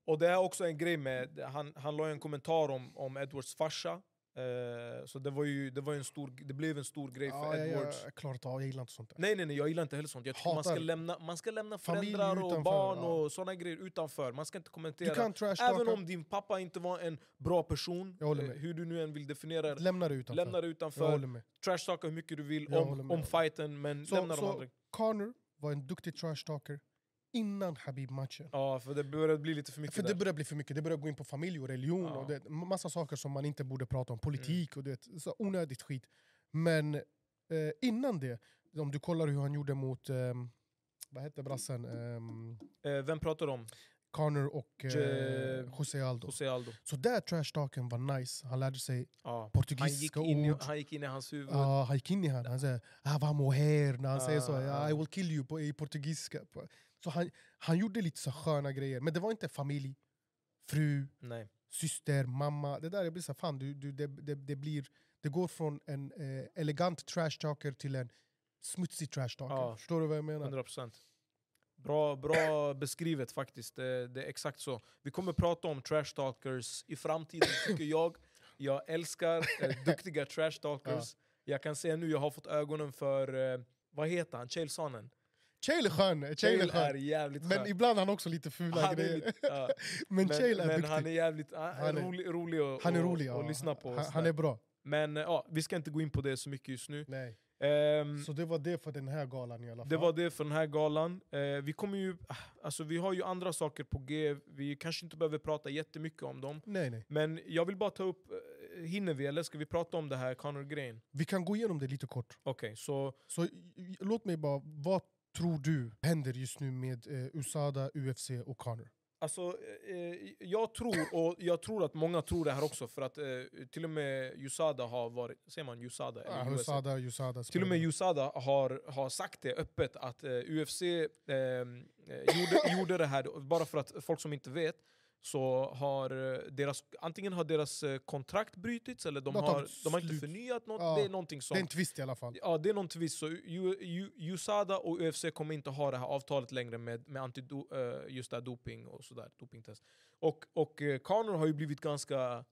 Och det är också en grej med, han, han la en kommentar om, om Edwards farsa. Eh, så det var ju, det var en stor, det blev en stor grej för Ja, jag, Edwards. jag, klarar inte av, jag gillar inte sånt där. Nej nej nej, jag gillar inte heller sånt. Jag tycker man ska lämna, man ska lämna Familj föräldrar och utanför, barn ja. och såna grejer utanför. Man ska inte kommentera. Du kan trash Även om din pappa inte var en bra person, eh, hur du nu än vill definiera det. lämna det utanför. Lämna det utanför, håller med. trash talka hur mycket du vill om, om fighten, men Så- lämna så- de andra. Connor var en duktig trash talker innan Habib-matchen. Ja, för det börjar bli lite för mycket För det där. börjar bli för mycket, det börjar gå in på familj och religion Ja. och det, massa saker som man inte borde prata om, politik Mm. och det, så onödigt skit. Men eh, innan det, om du kollar hur han gjorde mot, ehm, vad hette brassen, um, Eh, vem pratar om? Connor och eh, José Aldo. José Aldo. Så där trash talken var nice, han lärde sig Ja. Han, gick portugisiska in ord. han gick in i hans huvud. Ja, han gick in i han. Han säger ah, vad moher när han säger så. Ah, ah. I will kill you på, i portugisiska. Så han, han gjorde lite så sköna grejer. Men det var inte familj, fru, Nej. syster, mamma. Det där jag blir så här, fan, du, du, det, det, det, blir, det går från en eh, elegant trash talker till en smutsig trash talker. Ja. Förstår du vad jag menar? 100 procent. Bra, bra beskrivet faktiskt. Det, det är exakt så. Vi kommer prata om trash talkers i framtiden tycker jag. Jag älskar eh, duktiga trash talkers. Jag kan säga nu, jag har fått ögonen för, eh, vad heter han? Chael Sonnen. Chael är skön, Chael är är skön. jävligt Men ibland har han också lite fula Han är grejer. lite- ja. men, Chael är men duktig. han är jävligt han Han är rolig, rolig, att, han är rolig, att ja. lyssna på. och Han, han är bra. Men eh, ja, vi ska inte gå in på det så mycket just nu. Nej. Ehm, Så det var det för den här galan i alla fall. Det var det för den här galan. Eh, vi, kommer ju, alltså, vi har ju andra saker på G, vi kanske inte behöver prata jättemycket om dem. Nej, nej. Men jag vill bara ta upp, eh, hinner vi eller ska vi prata om det här Conor-grejen? Vi kan gå igenom det lite kort. Okej, så Så låt mig bara, vad tror du händer just nu med eh, USADA, UFC och Conor? Alltså, eh, jag tror, och jag tror att många tror det här också, för att eh, till och med USADA har varit, säger man USADA? Eller Ja, USA? USADA, USADA. Till och med USADA har, har sagt det öppet att eh, UFC eh, eh, gjorde, gjorde det här, bara för att folk som inte vet så har eh, deras, antingen har deras eh, kontrakt brutits eller de har de har inte förnyat något. Ja, Det är någonting Det är som... en twist i alla fall. Ja, det är någon twist. Så USADA och UFC kommer inte ha det här avtalet längre med, med antido, eh, just det här doping och sådär, dopingtest. Och, och Conor har ju blivit ganska...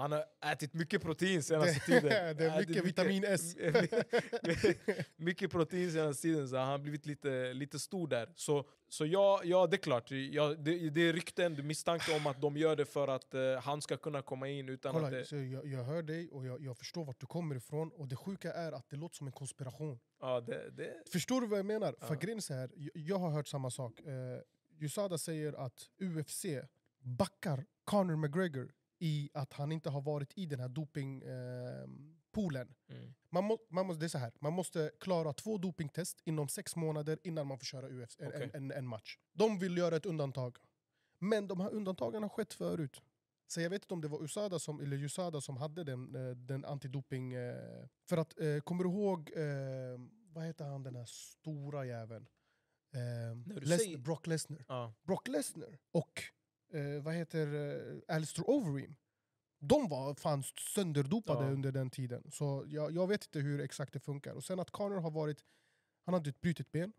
Han har ätit mycket protein senaste tiden. det är Ätit mycket vitamin S. mycket protein senaste tiden, så han har blivit lite, lite stor där. Så, så ja, ja, det är klart. Ja, det, det är rykten, det är misstanke om att de gör det för att eh, han ska kunna komma in utan Kolla, att det... så jag, jag hör dig och jag, jag förstår vart du kommer ifrån. Och det sjuka är att det låter som en konspiration. Ja, det, det Förstår du vad jag menar? Ja. För grejen här, jag, jag har hört samma sak. Uh, USADA säger att UFC backar Conor McGregor i att han inte har varit i den här dopingpoolen. mm. Man, må, man, måste, det är så här, man måste klara två dopingtest inom sex månader innan man får köra UFC, en, Okej. en, en, en match. De vill göra ett undantag. Men de här undantagen har skett förut. Så jag vet inte om det var USADA som, eller USADA som hade den, eh, den antidoping... eh, För att, eh, kommer du ihåg, eh, vad heter han den här stora jäveln? Eh, Les- Brock Lesnar. ja. Brock Lesnar och eh, vad heter eh, Alistair Overeem. De var fan sönderdopade Ja. under den tiden. Så jag, jag vet inte hur exakt det funkar. Och sen att Conor har varit, han hade ett brutet ben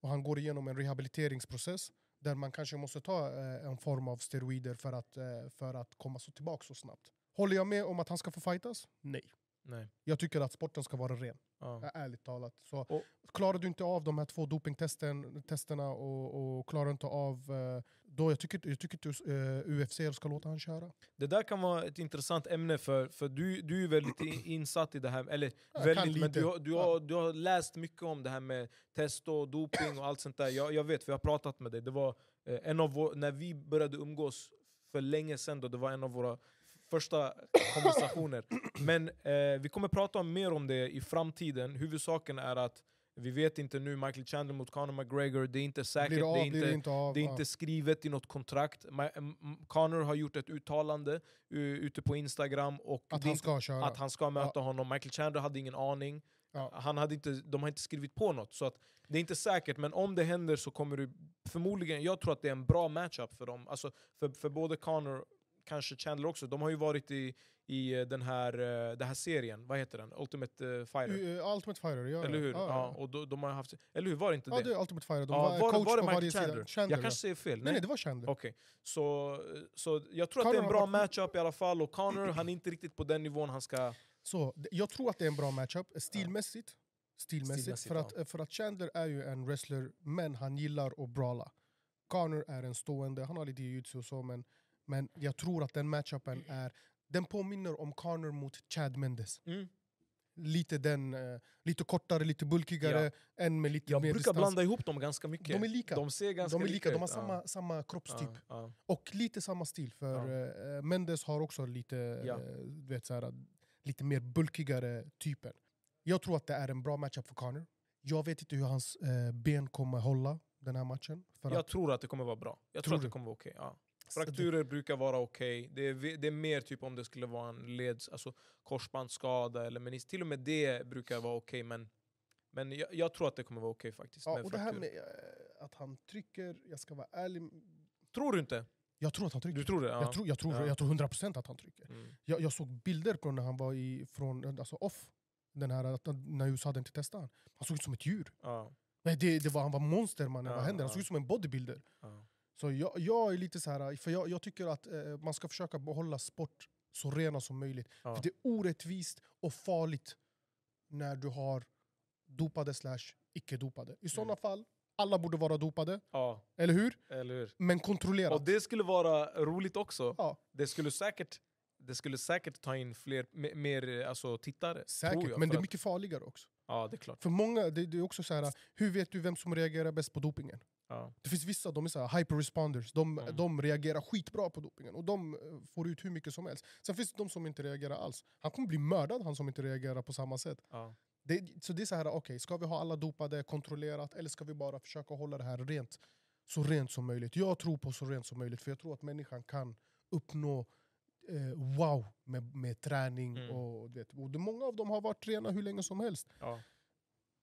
och han går igenom en rehabiliteringsprocess där man kanske måste ta eh, en form av steroider för att, eh, för att komma så tillbaka så snabbt. Håller jag med om att han ska få fightas? Nej. Nej. Jag tycker att sporten ska vara ren, Ja. ärligt talat. Så Och- klarar du inte av de här två dopingtesterna och, och klarar inte av... eh, Då jag tycker, jag tycker inte uh, UFC ska låta han köra. Det där kan vara ett intressant ämne för, för du, du är väldigt insatt i det här, eller Jag väldigt, men du, har- du, har, du har läst mycket om det här med test och doping och allt sånt där. Jag, jag vet, vi har pratat med dig. Det var eh, en av vår, när vi började umgås för länge sedan, då, det var en av våra första konversationer. Men eh, vi kommer prata mer om det i framtiden. Huvudsaken är att vi vet inte nu, Michael Chandler mot Conor McGregor, det är inte säkert. Det av, det är blir det inte, inte av? det är Ja. inte skrivet i något kontrakt. Conor har gjort ett uttalande uh, ute på Instagram och Att det han inte- ska köra. att han ska möta honom. Michael Chandler hade ingen aning. Ja. Han hade inte, de har inte skrivit på något. Så att det är inte säkert, men om det händer så kommer du förmodligen... Jag tror att det är en bra matchup för dem. Alltså för, för både Conor, kanske Chandler också. De har ju varit i, i eh, den, här, eh, den här serien, vad heter den? Ultimate eh, Fighter. Ultimate Fighter, ja. eller hur? Ja, Ja, och då, de har haft, eller hur? Var det inte ja det? det är Ultimate Fighter. De Ja, var, var, coach var det på varje Chandler? sida. Chandler jag kanske säger fel. Nej, nej, det var Chandler. Okej, så, så jag tror att Conor det är en bra varit- matchup i alla fall, och Conor han är inte riktigt på den nivån han ska... Så, jag tror att det är en bra matchup, stilmässigt. Stilmässigt, Stilmässigt, för, att, för att Chandler är ju en wrestler, men han gillar att brawla. Connor är en stående, han har lite jiu-jitsu och så, men, men jag tror att den matchupen är... Den påminner om Connor mot Chad Mendes. Mm. Lite, den, eh, lite kortare, lite bulkigare, en med lite Jag mer brukar distans. blanda ihop dem ganska mycket. De är lika. De ser ganska de är lika, de har samma, samma kroppstyp. Ja, ja. Och lite samma stil, för eh, Mendes har också lite, Ja. du vet, såhär, lite mer bulkigare typen. Jag tror att det är en bra matchup för Connor. Jag vet inte hur hans ben kommer hålla den här matchen. Jag att, tror att det kommer vara bra. Jag Tror tror att det kommer vara okej. Ja. Det- Frakturer brukar vara okej. Det, är, ve- det är mer typ om det skulle vara en leds, alltså korsbandsskada eller menis. Till och med det brukar vara okej. men men jag, jag tror att det kommer vara okej faktiskt. ja, och det här frakturer. med eh, att han trycker, jag ska vara ärlig. Tror du inte? Jag tror att han trycker. Du tror det? Ja. Jag, tror, jag, tror, Ja. jag tror 100% att han trycker. Mm. Jag, jag såg bilder på när han var i, från, alltså off, den här, när USA hade inte testat han. Han såg ut som ett djur. Ja. Nej, det, det var, han var monster mannen, vad händer? Han såg ut som en bodybuilder. Så jag, jag är lite så här, för jag, jag tycker att eh, man ska försöka behålla sport så rena som möjligt. Ja. För det är orättvist och farligt när du har dopade slash icke-dopade. I sådana Mm. fall, alla borde vara dopade, ja, eller hur? eller hur? Men kontrollerat. Och det skulle vara roligt också. Ja, Det skulle säkert, det skulle säkert ta in fler, me- mer alltså, tittare. säkert, jag, men det är mycket farligare också. Ja, det är klart. För många, det, det är också så här, hur vet du vem som reagerar bäst på dopingen? Ja. Det finns vissa, de är så här hyper responders, de, Mm. de reagerar skitbra på dopingen och de eh, får ut hur mycket som helst. Sen finns det de som inte reagerar alls. Han kommer bli mördad han som inte reagerar på samma sätt. Ja. Det, så det är så här, okej, ska vi ha alla dopade kontrollerat eller ska vi bara försöka hålla det här rent? Så rent som möjligt. Jag tror på så rent som möjligt för jag tror att människan kan uppnå eh, wow med, med träning. Mm. Och, du vet, och det, många av dem har varit rena hur länge som helst. Ja.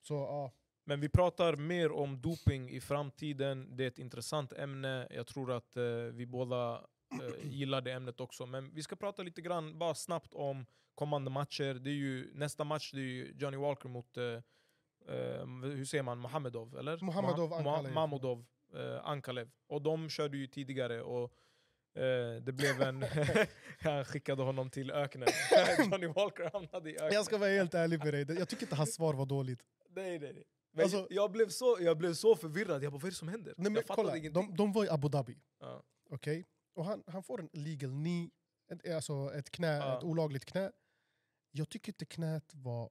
Så ja, Men vi pratar mer om doping i framtiden. Det är ett intressant ämne. Jag tror att eh, vi båda eh, gillar det ämnet också. Men vi ska prata lite grann, bara snabbt om kommande matcher. Det är ju, nästa match det är ju Johnny Walker mot, eh, eh, hur säger man, Mohamedov? Eller? Mohamedov, Moha- Ankalev. Mamodov, eh, Ankalev. Och de körde ju tidigare. Och eh, det blev en... han skickade honom till öknen. Johnny Walker hamnade i öknen. jag ska vara helt ärlig med dig, jag tycker inte hans svar var dåligt. Nej, nej, nej. Men Alltså- jag, blev så, jag blev så förvirrad, jag bara vad är det som händer? Nej, men, jag kolla, ingenting. de, de var i Abu Dhabi. Ja. Okej? Och han, han får en legal knee, ett, alltså ett, knä, Ja. ett olagligt knä. Jag tycker inte knät var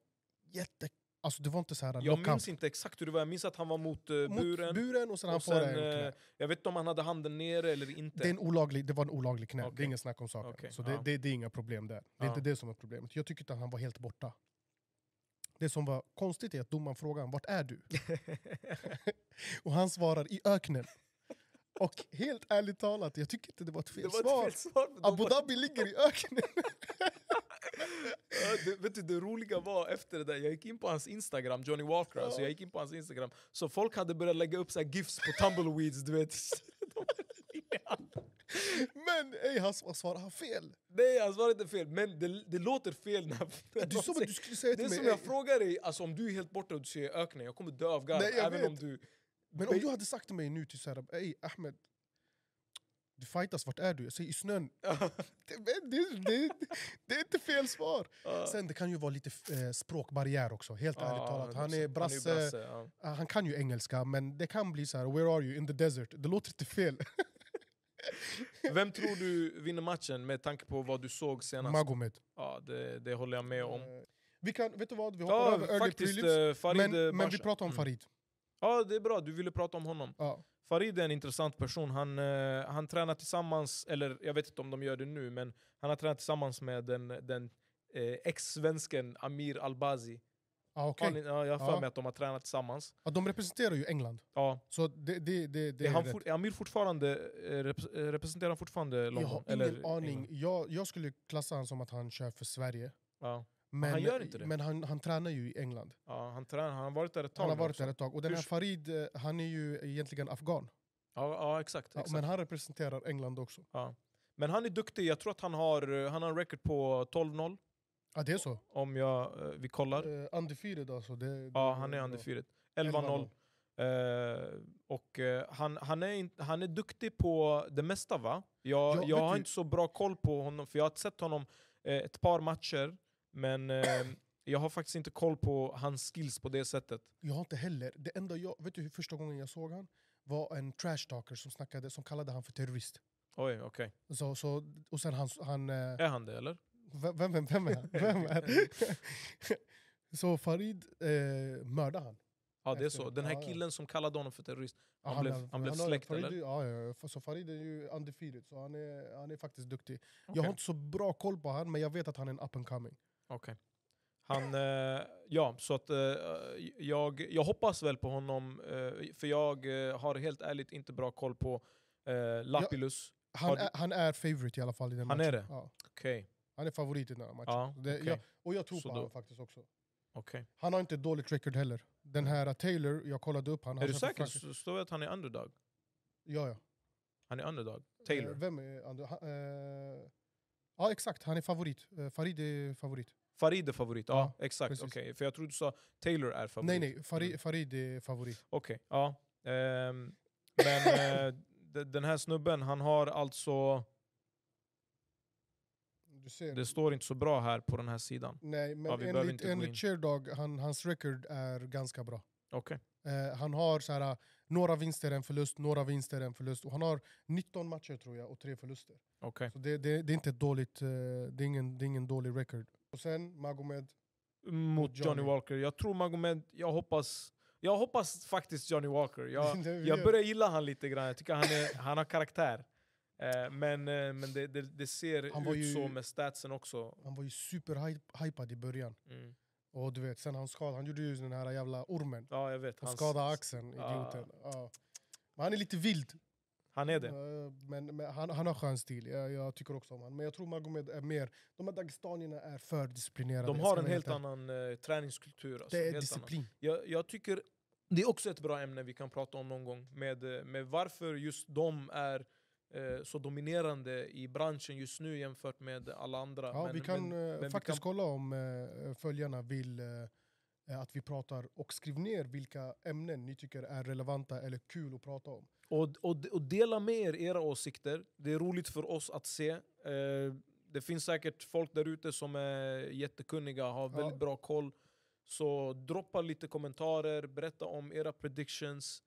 jätte... Alltså det var inte så här Jag minns inte exakt hur det var, jag minns att han var mot, eh, Mot buren. buren och sen han och får sen, en knä. eh, jag vet inte om han hade handen nere eller inte. Det, är en olaglig, det var en olaglig knä, det är inget snack om saken. Okej, Så det, ja. det, det är inga problem där. Det är inte det som är problemet. Jag tycker inte att han var helt borta. Det som var konstigt är att domaren frågade vart är du? och han svarar i öknen. Och helt ärligt talat, jag tycker inte det var ett fel det var svar. ett fel svar. Abu var- Dhabi ligger i öknen. Det, vet du, det roliga var efter det där, jag gick in på hans instagram, Johnny Walker, alltså Ja. jag gick in på hans instagram, så folk hade börjat lägga upp så här gifs på tumbleweeds, du vet. Men ey, han svar- svarar han fel. Nej, han svarade inte fel, men det, det låter fel när när Du som säger- du skulle säga Det är mig... som jag ey, frågar dig, alltså om du är helt borta och du ser öknen, jag kommer dö av garv. Även vet. om du... Men om du hade sagt till mig nu till såhär, ey Ahmed, du fightas, vart är du? Jag säger i snön. Det, det, det, det är inte fel svar. Ja. Sen det kan ju vara lite eh, språkbarriär också, helt Ja, ärligt talat. Han 100%. är brasse, ja. ah, han kan ju engelska, men det kan bli så här: where are you? In the desert. Det låter inte fel. Vem tror du vinner matchen med tanke på vad du såg senast? Magomed. Ja, det, det håller jag med om. Eh, Vi kan, vet du vad, vi hoppar Ja, över faktiskt. prelims. eh, Farid Men, men vi pratar om Mm. Farid. Ja, det är bra. Du ville prata om honom. Ja. Farid är en intressant person. Han, eh, han tränar tillsammans, eller jag vet inte om de gör det nu, men han har tränat tillsammans med den, den eh, ex-svensken Amir Albazi. Ah. Har ni- Ja, jag har för mig att de har tränat tillsammans. ja, de representerar ju England, Ja, så det, det, det, det är, han for, är Amir fortfarande, eh, rep, eh, representerar han fortfarande London? Jag har eller ingen aning. Jag, jag skulle klassa han som att han kör för Sverige. Ja. Men, han gör inte det. Men han, han tränar ju i England. Ja, han, tränar, han har varit där ett tag Han har varit också. där ett tag. Och den här Farid, eh, han är ju egentligen afghan. Ja, ja exakt. Exakt. men han representerar England också. Ja. Men han är duktig, jag tror att han har, han har en record på 12-0. Ja, det är så? Om jag, eh, vi kollar. Uh, undefeated alltså. Det, det Ja, han är undefeated. 11-0. Eh, och eh, han, han, är in, han är duktig på det mesta va? Jag, Ja, jag har du- inte så bra koll på honom, för jag har sett honom eh, ett par matcher, men eh, jag har faktiskt inte koll på hans skills på det sättet. Jag har inte heller. Det enda jag, vet du hur första gången jag såg han? Var en trash talker som, snackade, som kallade han för terrorist. Oj, okej. Så, så, och sen han... han eh, Är han det eller? Vem, vem, vem, är han? Vem är? så Farid eh, mördade han. Ja det är så. Den ja, här ja. killen som kallade honom för terrorist, Ja, Han blev- har- han blev släkt, Farid, eller? Ja, ja, ja. Så Farid är ju undefeated, så han är, han är faktiskt duktig. Jag Okej. har inte så bra koll på han, men jag vet att han är en up and coming. Okej. Han, eh, ja, så att eh, jag, jag hoppas väl på honom, eh, för jag eh, har helt ärligt inte bra koll på eh, Lapilus. Han, Har du- är, han är favorite i alla fall i den Han matchen. är det? Ja, Okej, han är favorit i den här matchen. ja, det, jag, och jag tror Så på honom faktiskt också. okej. Han har inte ett dåligt record heller. Den här Taylor, jag kollade upp han. Är han du säker? Står det att han är underdog? Ja, ja. Han är underdog? Eh, Taylor? vem är andra? Han, eh, ja, exakt. Han är favorit. Eh, Farid är favorit. Farid är favorit? Ja, Ja, exakt. precis. Okej, För jag trodde du sa Taylor är favorit. Nej, nej. Farid, Mm. Farid är favorit. Okej, ja. Ehm, men de- den här snubben, han har alltså... Det står inte så bra här på den här sidan. Nej, men Ja, vi enligt, inte enligt Sherdog, han, hans record är ganska bra. Okej. Eh, han har så här, några vinster, en förlust, några vinster, en förlust. Och han har 19 matcher tror jag och tre förluster. okej. Så det, det, det är inte ett dåligt, eh, det, är ingen, det är ingen dålig record. Och sen Magomed, Mot Johnny. Johnny. Walker. Jag tror Magomed, jag hoppas... Jag hoppas faktiskt Johnny Walker. Jag, jag börjar gilla han lite grann, jag tycker han, är, han har karaktär. Eh, men eh, men det, det, det ser ut ju- så med statsen också. han var ju superhypad i början. Mm. Och du vet, sen han skadade, han gjorde ju den här jävla ormen. Ja, jag vet. Han Hans- skadade axeln, idioten. Ja. Men han är lite vild. Han är det. Eh, Men, men han, han har skön stil, jag, jag tycker också om honom. Men jag tror Magomed är mer, de här dagestanierna är för disciplinerade. De har en helt annan eh, träningskultur. Alltså, Det är helt disciplin. Jag, jag tycker det är också ett bra ämne vi kan prata om någon gång. Med, med varför just de är eh, så dominerande i branschen just nu jämfört med alla andra. Ja, Men- vi kan men- eh, vi faktiskt kan- kolla om eh, följarna vill eh, att vi pratar och skriv ner vilka ämnen ni tycker är relevanta eller kul att prata om. Och, och, och dela med er era åsikter. Det är roligt för oss att se. Det finns säkert folk där ute som är jättekunniga, har väldigt Ja. bra koll. Så droppa lite kommentarer, berätta om era predictions.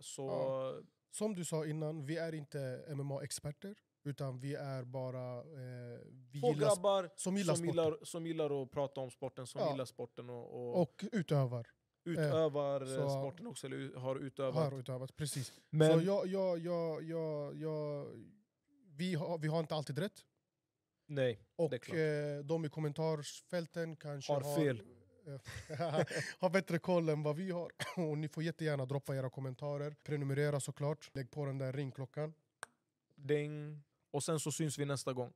Så Ja. Som du sa innan, vi är inte MMA-experter. Utan vi är bara... Eh, vi två gillar, grabbar som gillar som, gillar, som gillar att prata om sporten, som Ja. gillar sporten och, och, och utövar. utövar eh, sporten också, eller har utövat. Har utövat, precis. Men Så jag, jag, jag, jag, jag, vi, har, vi har inte alltid rätt. nej, Och Det är klart. eh, de i kommentarsfälten kanske Har fel. har bättre koll än vad vi har. Och ni får jättegärna droppa era kommentarer. Prenumerera såklart. Lägg på den där ringklockan. ding. Och sen så syns vi nästa gång.